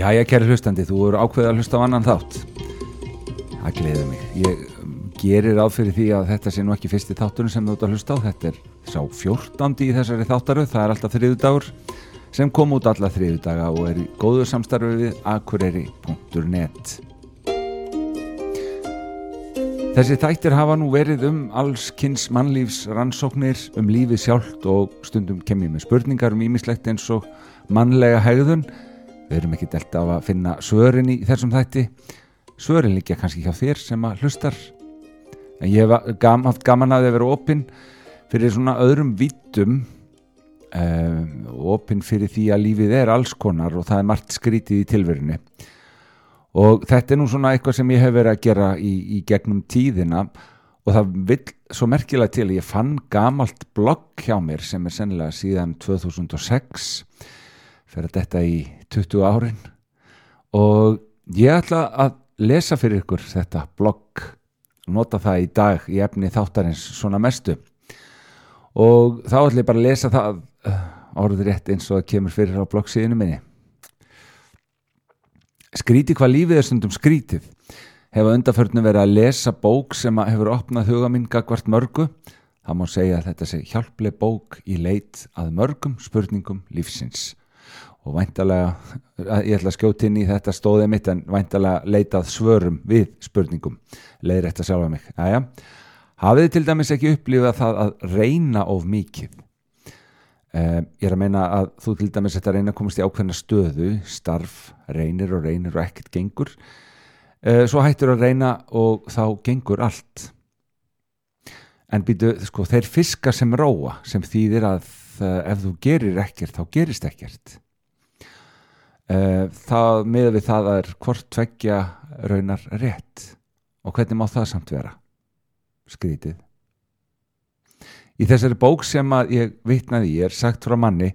Jæja, kæri hlustandi, þú eru ákveðið að hlusta á annan þátt. Það gleður mig. Ég um, gerir ráð fyrir því að þetta sé nú ekki fyrsti þátturinn sem þú ert að hlusta á. Þetta er sá fjórtandi í þessari þáttaröð. Það er alltaf þriðudagur sem kom út alla þriðudaga og er í góðu samstarfi við akureyri.net. Þessi þættir hafa nú verið um alls kynns mannlífs rannsóknir um lífið sjálft og stundum kemjum með spurningar um ímislegt eins og mannlega hegðun Við erum ekki delt af að finna svörin í þessum þætti. Svörin líka kannski hjá þér sem að hlustar. En ég hef gam, haft gaman að það vera opinn fyrir svona öðrum vítum. Um, ehm, opinn fyrir því að lífið er alls konar og það er margt skrítið í tilverinu. Og þetta er nú svona eitthvað sem ég hef verið að gera í, í gegnum tíðina og það vil svo merkilega til ég fann gamalt blogg hjá mér sem er sennilega síðan 2006 fyrir þetta í 20 árin. Og ég ætla að lesa fyrir ykkur þetta blogg nota það í dag í efni þáttarins svona mestu. Og þá ætla ég bara að lesa það uh, orður rétt eins og það kemur fyrir á bloggsíðinu minni. Skríti hvað lífið er stundum skrítið hefa undarförnum verið að lesa bók sem hefur opnað huga minn gagvart mörgu. Það má segja að þetta sé hjálpleg bók í leit að mörgum spurningum lífsins og væntalega, ég ætla að skjóta inn í þetta stóðið mitt en væntalega leitað svörum við spurningum. Leiðir þetta sjálfa mig. Æja. hafið til dæmis ekki upplifað það að reyna of mikið? Eh, ég er að meina að þú til dæmis þetta reyna að komast í ákveðna stöðu starf, reynir og reynir og ekkert gengur. Eh, svo hættur að reyna og þá gengur allt. En býtu, sko, þeir fiska sem róa sem þýðir að uh, ef þú gerir ekkert þá gerist ekkert. Eh, það miða við það er hvort tveggja raunar rétt. Og hvernig má það samt vera? Skrítið. Í þessari bók sem að ég vitnaði ég er sagt frá manni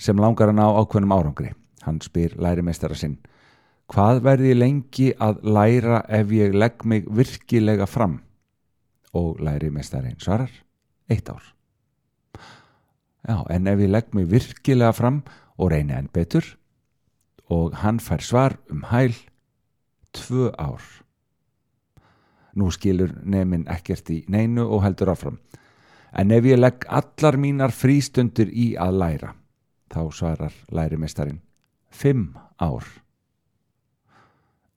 sem langar að ná ákveðnum árangri. Hann spyr lærimeistara sinn hvað verði lengi að læra ef ég legg mig virkilega fram? Og lærimeistarin svarar eitt ár. Já en ef ég legg mig virkilega fram og reyna enn betur og hann fær svar um hæl tvö ár. Nú skilur nefnin ekkert í neinu og heldur áfram. En ef ég legg allar mínar frístundur í að læra, þá svarar lærimistarinn, fimm ár.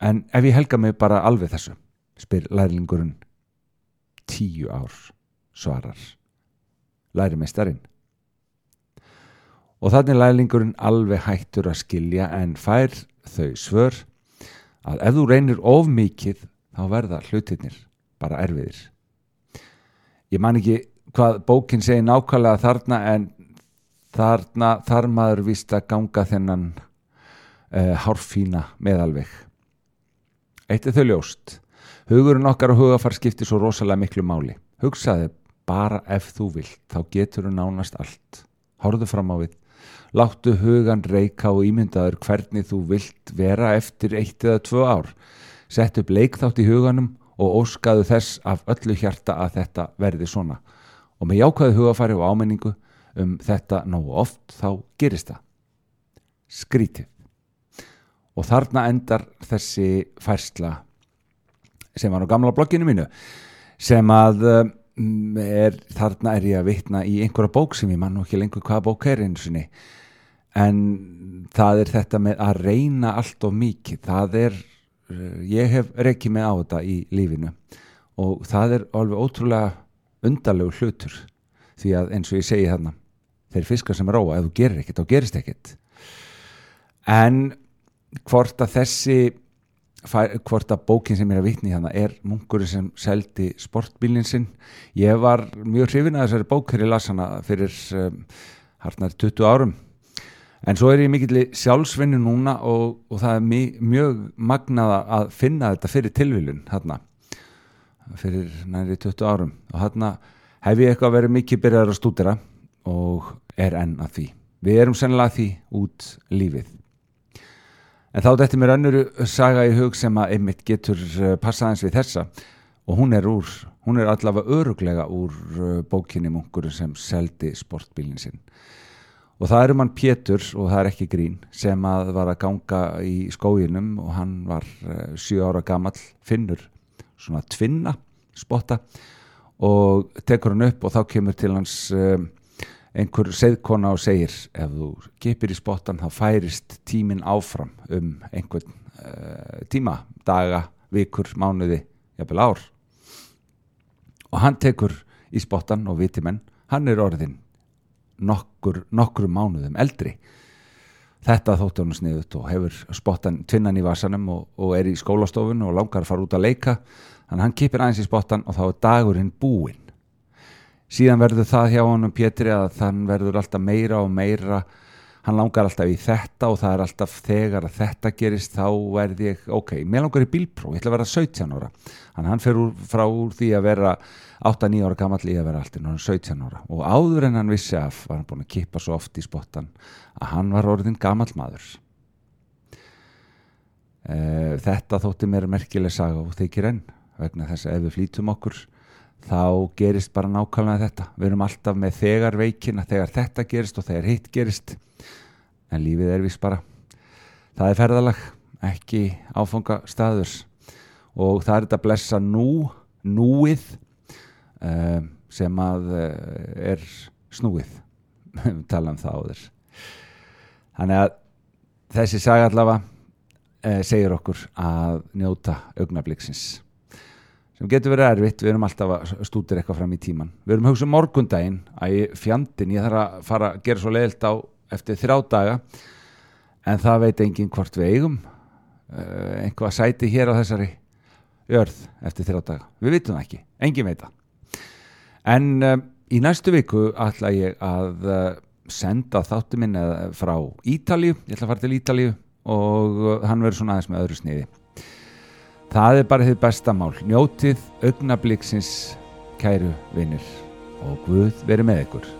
En ef ég helga mig bara alveg þessu, spyr lærlingurinn, tíu ár, svarar lærimistarinn og þannig lælingurinn alveg hættur að skilja en fær þau svör að ef þú reynir of mikið þá verða hlutinir bara erfiðir. Ég man ekki hvað bókin segi nákvæmlega þarna en þarna þar maður vist að ganga þennan uh, hárfína meðalveg. Eitt er þau ljóst. Hugurinn okkar og hugafar skiptir svo rosalega miklu máli. Hugsaði bara ef þú vilt, þá getur þú nánast allt. Hórðu fram á við Láttu hugan reyka og ímyndaður hvernig þú vilt vera eftir eitt eða tvö ár. Sett upp leikþátt í huganum og óskaðu þess af öllu hjarta að þetta verði svona. Og með jákvæðu hugafæri og ámenningu um þetta nógu oft þá gerist það. Skrítið. Og þarna endar þessi færsla sem var á gamla blogginu mínu sem að um, er, þarna er ég að vitna í einhverja bók sem ég mann og ekki lengur hvaða bók er eins og niður en það er þetta með að reyna allt og mikið. Það er, eh, ég hef reykið mig á þetta í lífinu. Og það er alveg ótrúlega undarlegu hlutur. Því að eins og ég segi þarna þeir fiskar sem róa, ef þú gerir ekkert þá gerist ekkert. En hvort að þessi hvort að bókin sem er að vitni hérna er munkurinn sem seldi sportbílinn sinn. Ég var mjög hrifin að þessari bók þegar ég las hana fyrir um, harnar 20 árum. En svo er ég mikill sjálfsvinni núna og, og það er mjög magnað að finna þetta fyrir tilvílun hérna fyrir næri 20 árum. Og hérna hef ég eitthvað verið mikið byrjar að stúdira og er enn að því. Við erum sennilega því út lífið en þá þetta mér önnuru saga í hug sem að einmitt getur eh, passaðins við þessa. Og hún er úr hún er allavega öruglega úr eh, bókinni munkur sem seldi sportbílinn sinn. Og það eru mann Pétur og það er ekki grín sem að var að ganga í skóginum og hann var uh, sjö ára gamall finnur svona tvinna spotta og tekur hann upp og þá kemur til hans einhver seðkona og segir ef þú kipir í spottan þá færist tímin áfram um einhvern uh, tíma, daga, vikur, mánuði, jafnvel ár. Og hann tekur í spottan og viti menn, hann er orðin nokkur, nokkur mánuðum eldri. Þetta þóttu hann sniðut og hefur spottan tvinnan í vasanum og, og er í skólastofun og langar að fara út að leika. Þannig hann kipir aðeins í spottan og þá er dagurinn búinn síðan verður það hjá honum Pétri að þann verður alltaf meira og meira. Hann langar alltaf í þetta og það er alltaf þegar að þetta gerist þá verði ég, ok, mér langar í bílpró ég ætla að vera 17 ára. Að hann fer úr, frá úr því að vera 8-9 ára gammal í að vera alltaf 17 ára. Og áður en hann vissi af var hann búin að kippa svo oft í spottan að hann var orðin gammal maður. E, þetta þótti mér merkileg saga og þykir enn vegna þess að ef við flýtum okkur þá gerist bara nákvæmlega þetta. Við erum alltaf með þegar veikina þegar þetta gerist og þegar hitt gerist. En lífið er vist bara það er ferðalag, ekki áfanga staður og það er þetta að blessa nú núið um, sem að uh, er snúið. Tala um það á þess þannig að þessi saga allavega uh, segir okkur að njóta augnabliksins sem getur verið erfitt, við erum alltaf að stútir eitthvað fram í tíman, við erum hugsað um morgundaginn að ég fjandin, ég þarf að fara að gera svo leiðilt á eftir þrjá daga en það veit enginn hvort við eigum uh, einhvað sæti hér á þessari örð eftir þrjá daga. Við vitum það ekki, enginn veit það. En um, í næstu viku ætla ég að uh, senda þáttu minn frá Ítalíu. Ég ætla að fara til Ítalíu og hann verður svona aðeins með öðru sniði það er bara þið besta mál. Njótið augnabliksins kæru vinnir og Guð verið með ykkur